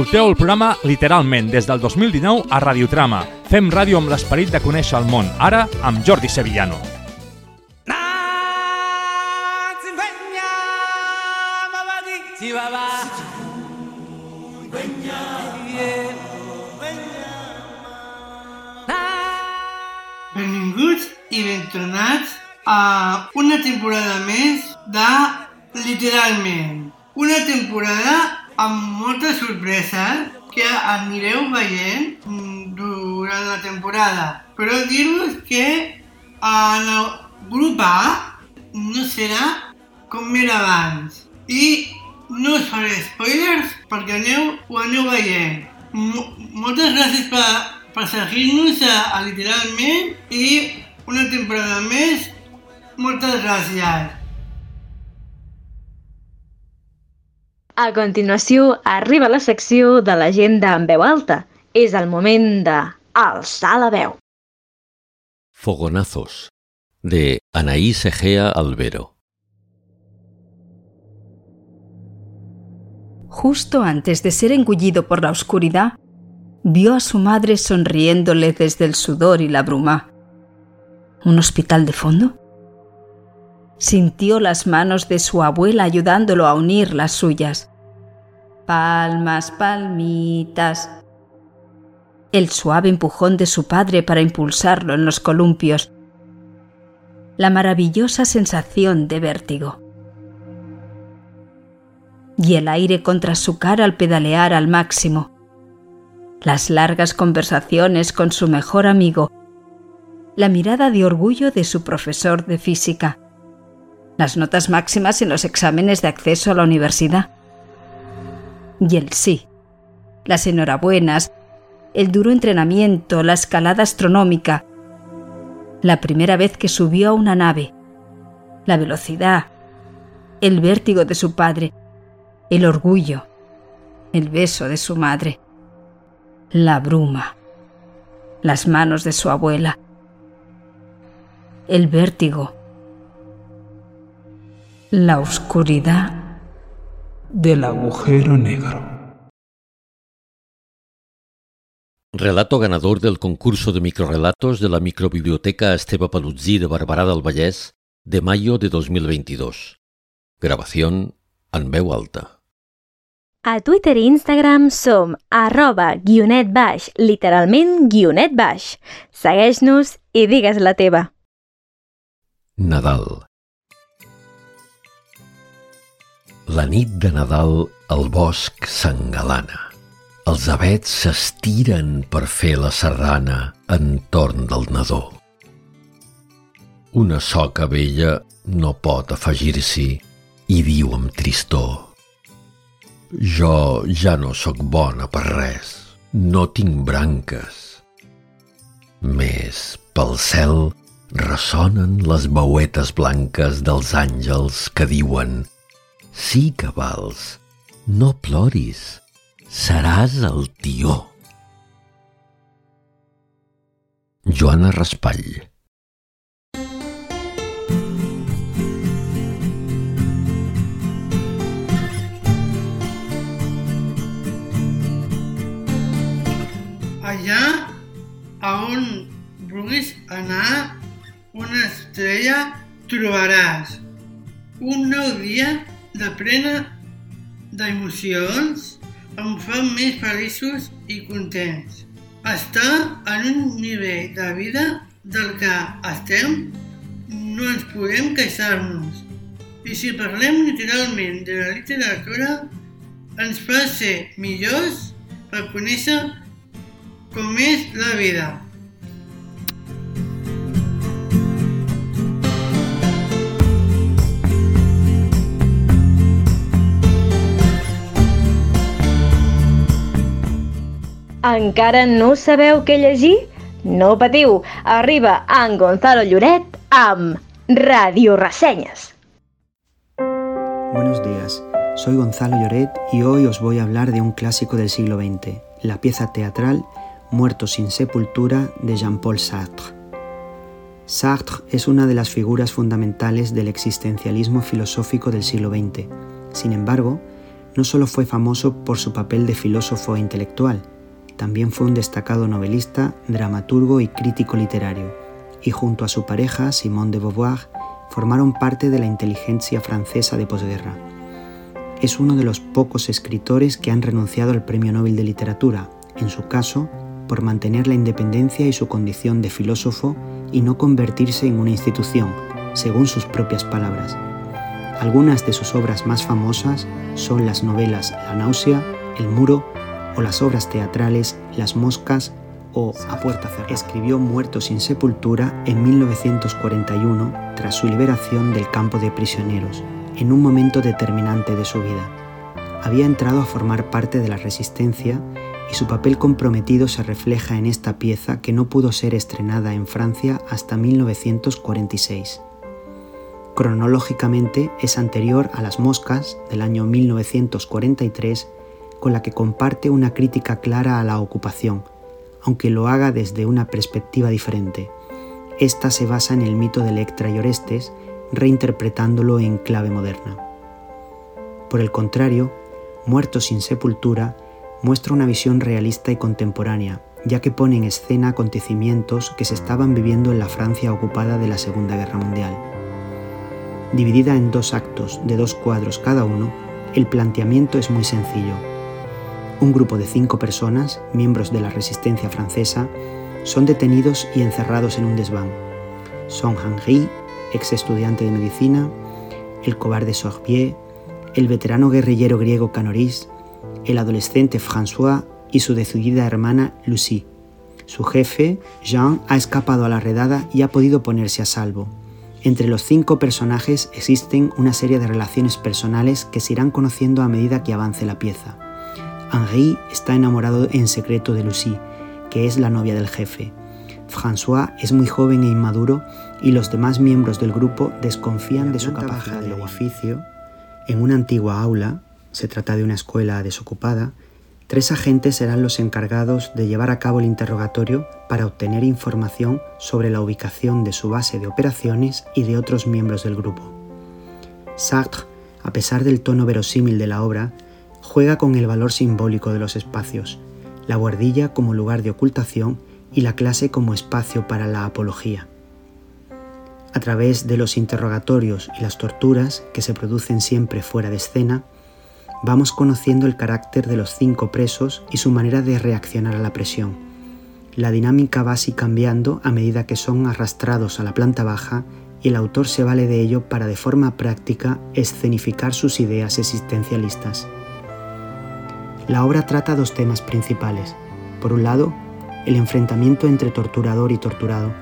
Escolteu el programa literalment des del 2019 a Radiotrama. Fem ràdio amb l'esperit de conèixer el món, ara amb Jordi Sevillano. Benvinguts i ben tornats a una temporada més de Literalment. Una temporada amb moltes sorpreses que anireu veient durant la temporada. Però dir-vos que en el grup A no serà com era abans. I no us faré spoilers perquè aneu, ho aneu veient. Moltes gràcies per, per seguir-nos a, a Literalment i una temporada més. Moltes gràcies. A continuació, arriba la secció de la gent en veu alta. És el moment de alçar la veu. Fogonazos, de Anaís Egea Albero. Justo antes de ser engullido por la oscuridad, vio a su madre sonriéndole desde el sudor y la bruma. ¿Un hospital de fondo? Sintió las manos de su abuela ayudándolo a unir las suyas. Palmas, palmitas. El suave empujón de su padre para impulsarlo en los columpios. La maravillosa sensación de vértigo. Y el aire contra su cara al pedalear al máximo. Las largas conversaciones con su mejor amigo. La mirada de orgullo de su profesor de física las notas máximas en los exámenes de acceso a la universidad. Y el sí, las enhorabuenas, el duro entrenamiento, la escalada astronómica, la primera vez que subió a una nave, la velocidad, el vértigo de su padre, el orgullo, el beso de su madre, la bruma, las manos de su abuela, el vértigo, la oscuridad del agujero negro. Relato ganador del concurso de microrelatos de la microbiblioteca Esteve Palutzí de Barberà del Vallès de mayo de 2022. Grabación en veu alta. A Twitter i Instagram som arroba guionet baix, literalment guionet baix. Segueix-nos i digues la teva. Nadal. La nit de Nadal el bosc s'engalana. Els avets s'estiren per fer la serrana entorn del nadó. Una soca vella no pot afegir-s'hi i diu amb tristor. Jo ja no sóc bona per res, no tinc branques. Més pel cel ressonen les veuetes blanques dels àngels que diuen Sí que vals. No ploris. Seràs el tió. Joana Raspall Allà a on vulguis anar, una estrella trobaràs. Un nou dia de plena d'emocions em fa més feliços i contents. Estar en un nivell de vida del que estem no ens podem queixar-nos. I si parlem literalment de la literatura, ens fa ser millors per conèixer com és la vida. Encara no sabeu què llegir? No patiu, arriba en Gonzalo Lloret amb Radio Reseñas. Buenos días, soy Gonzalo Lloret y hoy os voy a hablar de un clásico del siglo XX, la pieza teatral Muertos sin sepultura de Jean-Paul Sartre. Sartre es una de las figuras fundamentales del existencialismo filosófico del siglo XX. Sin embargo, no solo fue famoso por su papel de filósofo e intelectual, también fue un destacado novelista, dramaturgo y crítico literario, y junto a su pareja, Simone de Beauvoir, formaron parte de la inteligencia francesa de posguerra. Es uno de los pocos escritores que han renunciado al Premio Nobel de Literatura, en su caso, por mantener la independencia y su condición de filósofo y no convertirse en una institución, según sus propias palabras. Algunas de sus obras más famosas son las novelas La náusea, El muro o las obras teatrales Las moscas o A puerta cerrada. Escribió Muerto sin sepultura en 1941 tras su liberación del campo de prisioneros, en un momento determinante de su vida. Había entrado a formar parte de la resistencia y su papel comprometido se refleja en esta pieza que no pudo ser estrenada en Francia hasta 1946. Cronológicamente es anterior a Las Moscas del año 1943, con la que comparte una crítica clara a la ocupación, aunque lo haga desde una perspectiva diferente. Esta se basa en el mito de Electra y Orestes, reinterpretándolo en clave moderna. Por el contrario, Muerto sin sepultura muestra una visión realista y contemporánea, ya que pone en escena acontecimientos que se estaban viviendo en la Francia ocupada de la Segunda Guerra Mundial. Dividida en dos actos de dos cuadros cada uno, el planteamiento es muy sencillo. Un grupo de cinco personas, miembros de la resistencia francesa, son detenidos y encerrados en un desván. Son Henri, ex estudiante de medicina, el cobarde Sorbier, el veterano guerrillero griego Canoris, el adolescente François y su decidida hermana Lucie. Su jefe, Jean, ha escapado a la redada y ha podido ponerse a salvo. Entre los cinco personajes existen una serie de relaciones personales que se irán conociendo a medida que avance la pieza. Henri está enamorado en secreto de Lucie, que es la novia del jefe. François es muy joven e inmaduro y los demás miembros del grupo desconfían de su capacidad del edificio. En una antigua aula, se trata de una escuela desocupada, tres agentes serán los encargados de llevar a cabo el interrogatorio para obtener información sobre la ubicación de su base de operaciones y de otros miembros del grupo. Sartre, a pesar del tono verosímil de la obra, juega con el valor simbólico de los espacios, la guardilla como lugar de ocultación y la clase como espacio para la apología. A través de los interrogatorios y las torturas que se producen siempre fuera de escena, vamos conociendo el carácter de los cinco presos y su manera de reaccionar a la presión. La dinámica va así cambiando a medida que son arrastrados a la planta baja y el autor se vale de ello para de forma práctica escenificar sus ideas existencialistas. La obra trata dos temas principales. Por un lado, el enfrentamiento entre torturador y torturado,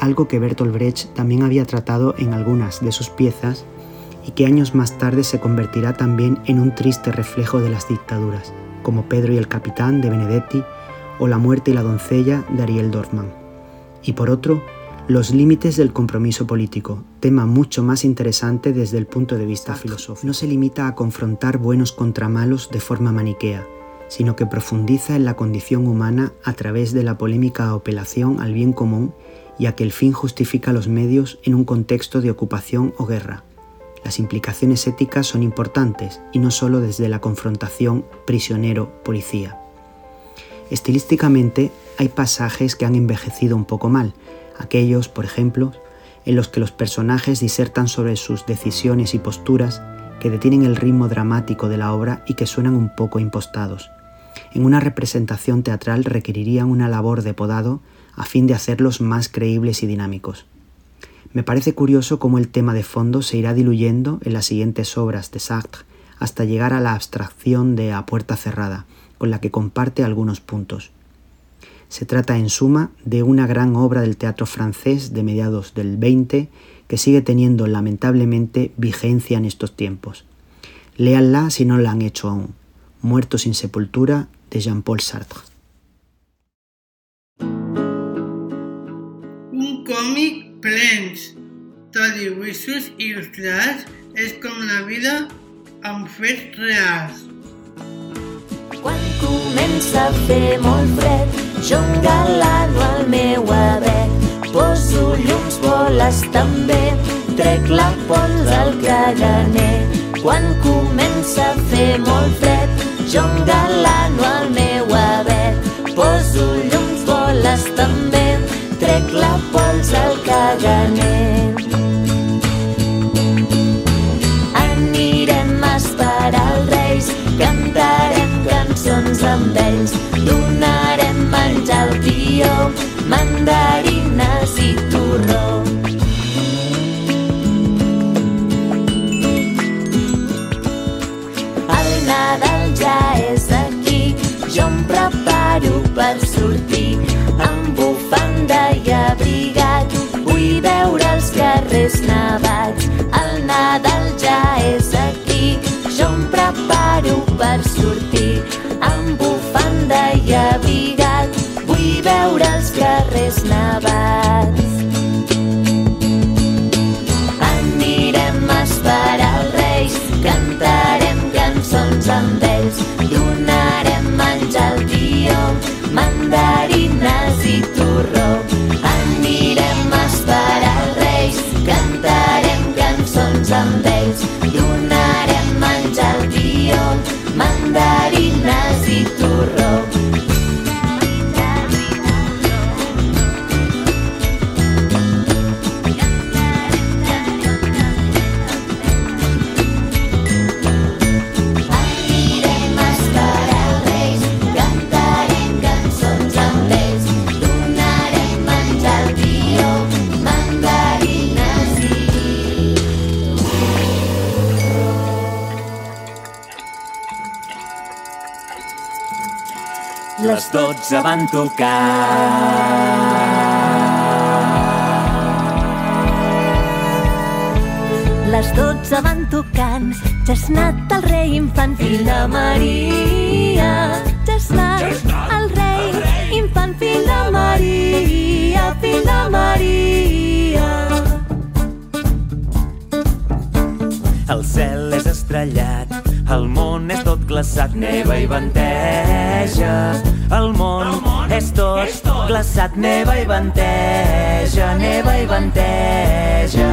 algo que Bertolt Brecht también había tratado en algunas de sus piezas y que años más tarde se convertirá también en un triste reflejo de las dictaduras, como Pedro y el Capitán de Benedetti o La muerte y la doncella de Ariel Dorfman. Y por otro, los límites del compromiso político, tema mucho más interesante desde el punto de vista filosófico. No se limita a confrontar buenos contra malos de forma maniquea, sino que profundiza en la condición humana a través de la polémica apelación al bien común y a que el fin justifica los medios en un contexto de ocupación o guerra. Las implicaciones éticas son importantes y no solo desde la confrontación prisionero-policía. Estilísticamente hay pasajes que han envejecido un poco mal, aquellos, por ejemplo, en los que los personajes disertan sobre sus decisiones y posturas que detienen el ritmo dramático de la obra y que suenan un poco impostados. En una representación teatral requerirían una labor de podado a fin de hacerlos más creíbles y dinámicos. Me parece curioso cómo el tema de fondo se irá diluyendo en las siguientes obras de Sartre hasta llegar a la abstracción de A puerta cerrada, con la que comparte algunos puntos. Se trata en suma de una gran obra del teatro francés de mediados del 20 que sigue teniendo lamentablemente vigencia en estos tiempos. Léanla si no la han hecho aún. Muerto sin sepultura de Jean-Paul Sartre. Un còmic plens de dibuixos il·lustrats és com la vida amb fets reals. Quan comença a fer molt fred, jo engalano el meu avet. Poso llums boles també, trec la pols al caganer. Quan comença a fer molt fred, jo engalano el meu avet. Poso llums, boles també, trec la pols al caganer. Anirem a esperar els reis, cantarem cançons amb ells, donarem menjar al tió, mandarines i torró. El Nadal ja és aquí, jo em preparo per sortir amb bufanda i abrigat. Vull veure els carrers nevats. El Nadal ja és aquí, jo em preparo per sortir i abrigat. Vull veure els carrers nevats. Anirem a esperar els reis, cantarem cançons amb ells, Les dotze van tocar. Les dotze van tocant, anat el rei infant, fill de Maria. Ja has anat el rei infant, fill de Maria, fill de Maria. El cel és estrellat, el món és tot glaçat, neva i venteja. El món, és tot glaçat, neva i venteja, neva i venteja.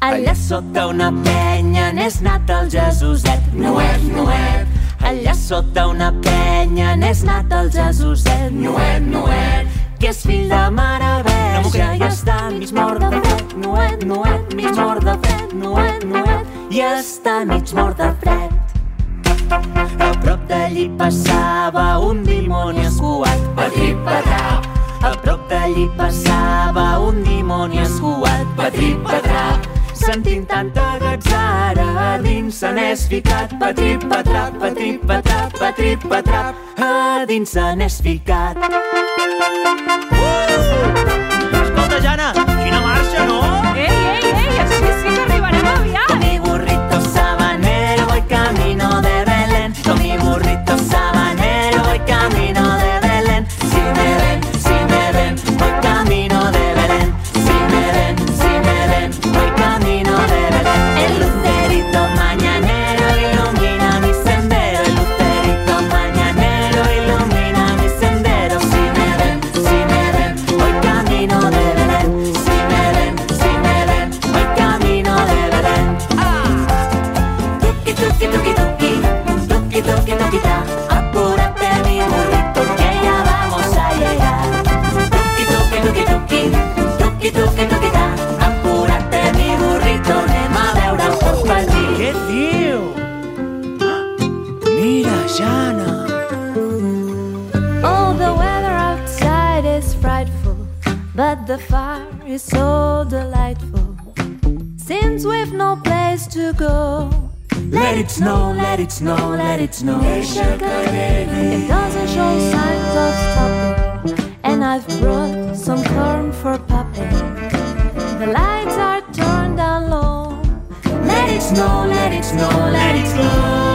Allà sota una penya n'és nat el Jesuset, nuet, nuet. Allà sota una penya n'és nat el Jesuset, nuet, nuet. Que és fill de mare verge i està mig mort de fred, nuet, nuet, mig mort de fred, nuet, nuet. I està mig mort de fred. A prop d'allí passava un dimoni escuat, patrip, patrap. A prop d'allí passava un dimoni escuat, patrip, patrap. Sentint tanta gatzara, a dins se n'és ficat, patrip, patrap, patrip, patrap, patrip, patrap. A dins se n'és ficat. Escolta, Jana, quina marxa, no? Ei, ei, ei, així sí que arribarem aviat. The fire is so delightful. Since we've no place to go, Let it snow, let it snow, let it snow. it doesn't show signs of stopping. And I've brought some corn for popping. The lights are turned down low. Let it snow, let it snow, let it snow.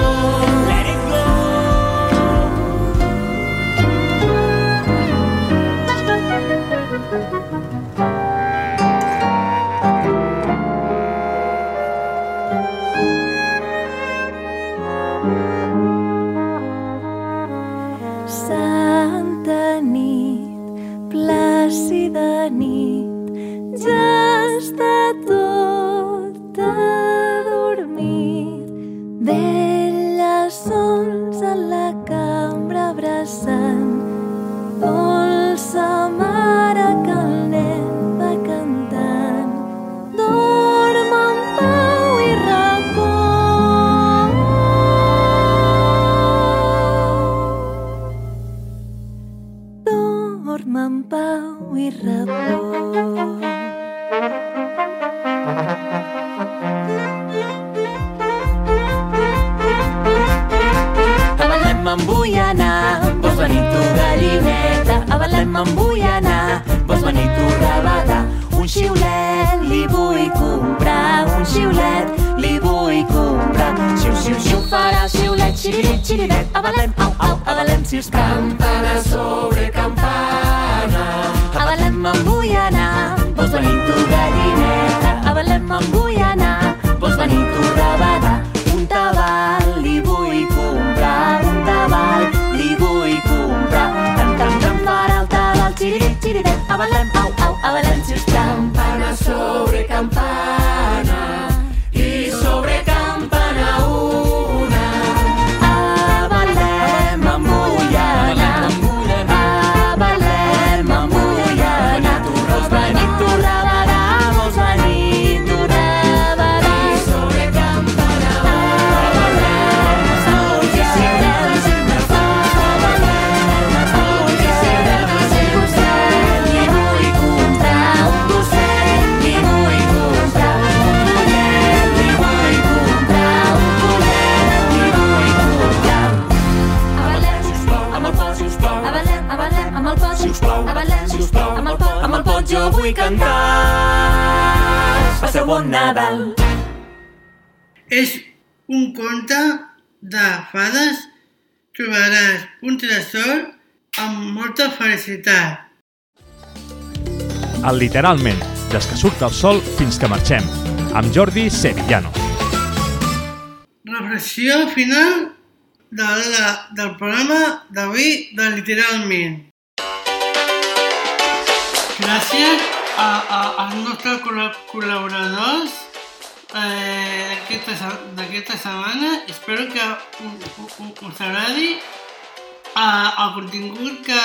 Farà xiulet, xiririt, xiriret. A Belém, au, au, a Belém, sisplau. Campana sobre campana. A Belém me'n vull anar, vols venir tu gallineta? A Belém me'n vull anar, vols venir tu rabada? Un tabal li vull comprar, un tabal li vull comprar. Tam, tam, tam, farà el tabal, xiririt, xiriret. A Belém, au, au, a Belém, sisplau. Campana sobre campana Passeu bon Nadal. És un conte de fades. Trobaràs un tresor amb molta felicitat. El literalment, des que surt el sol fins que marxem, amb Jordi Sevillano. Reflexió final de la, del programa d'avui de Literalment. Gràcies a, a, als nostres col·la- col·laboradors eh, d'aquesta se- d'aquesta setmana. Espero que us agradi eh, el contingut que,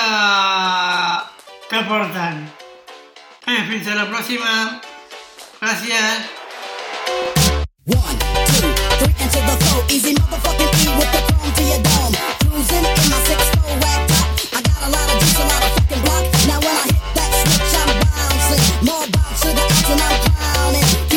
que porten. Eh, fins a la pròxima. Gràcies. A a More bombs to the odds and I'm drowning.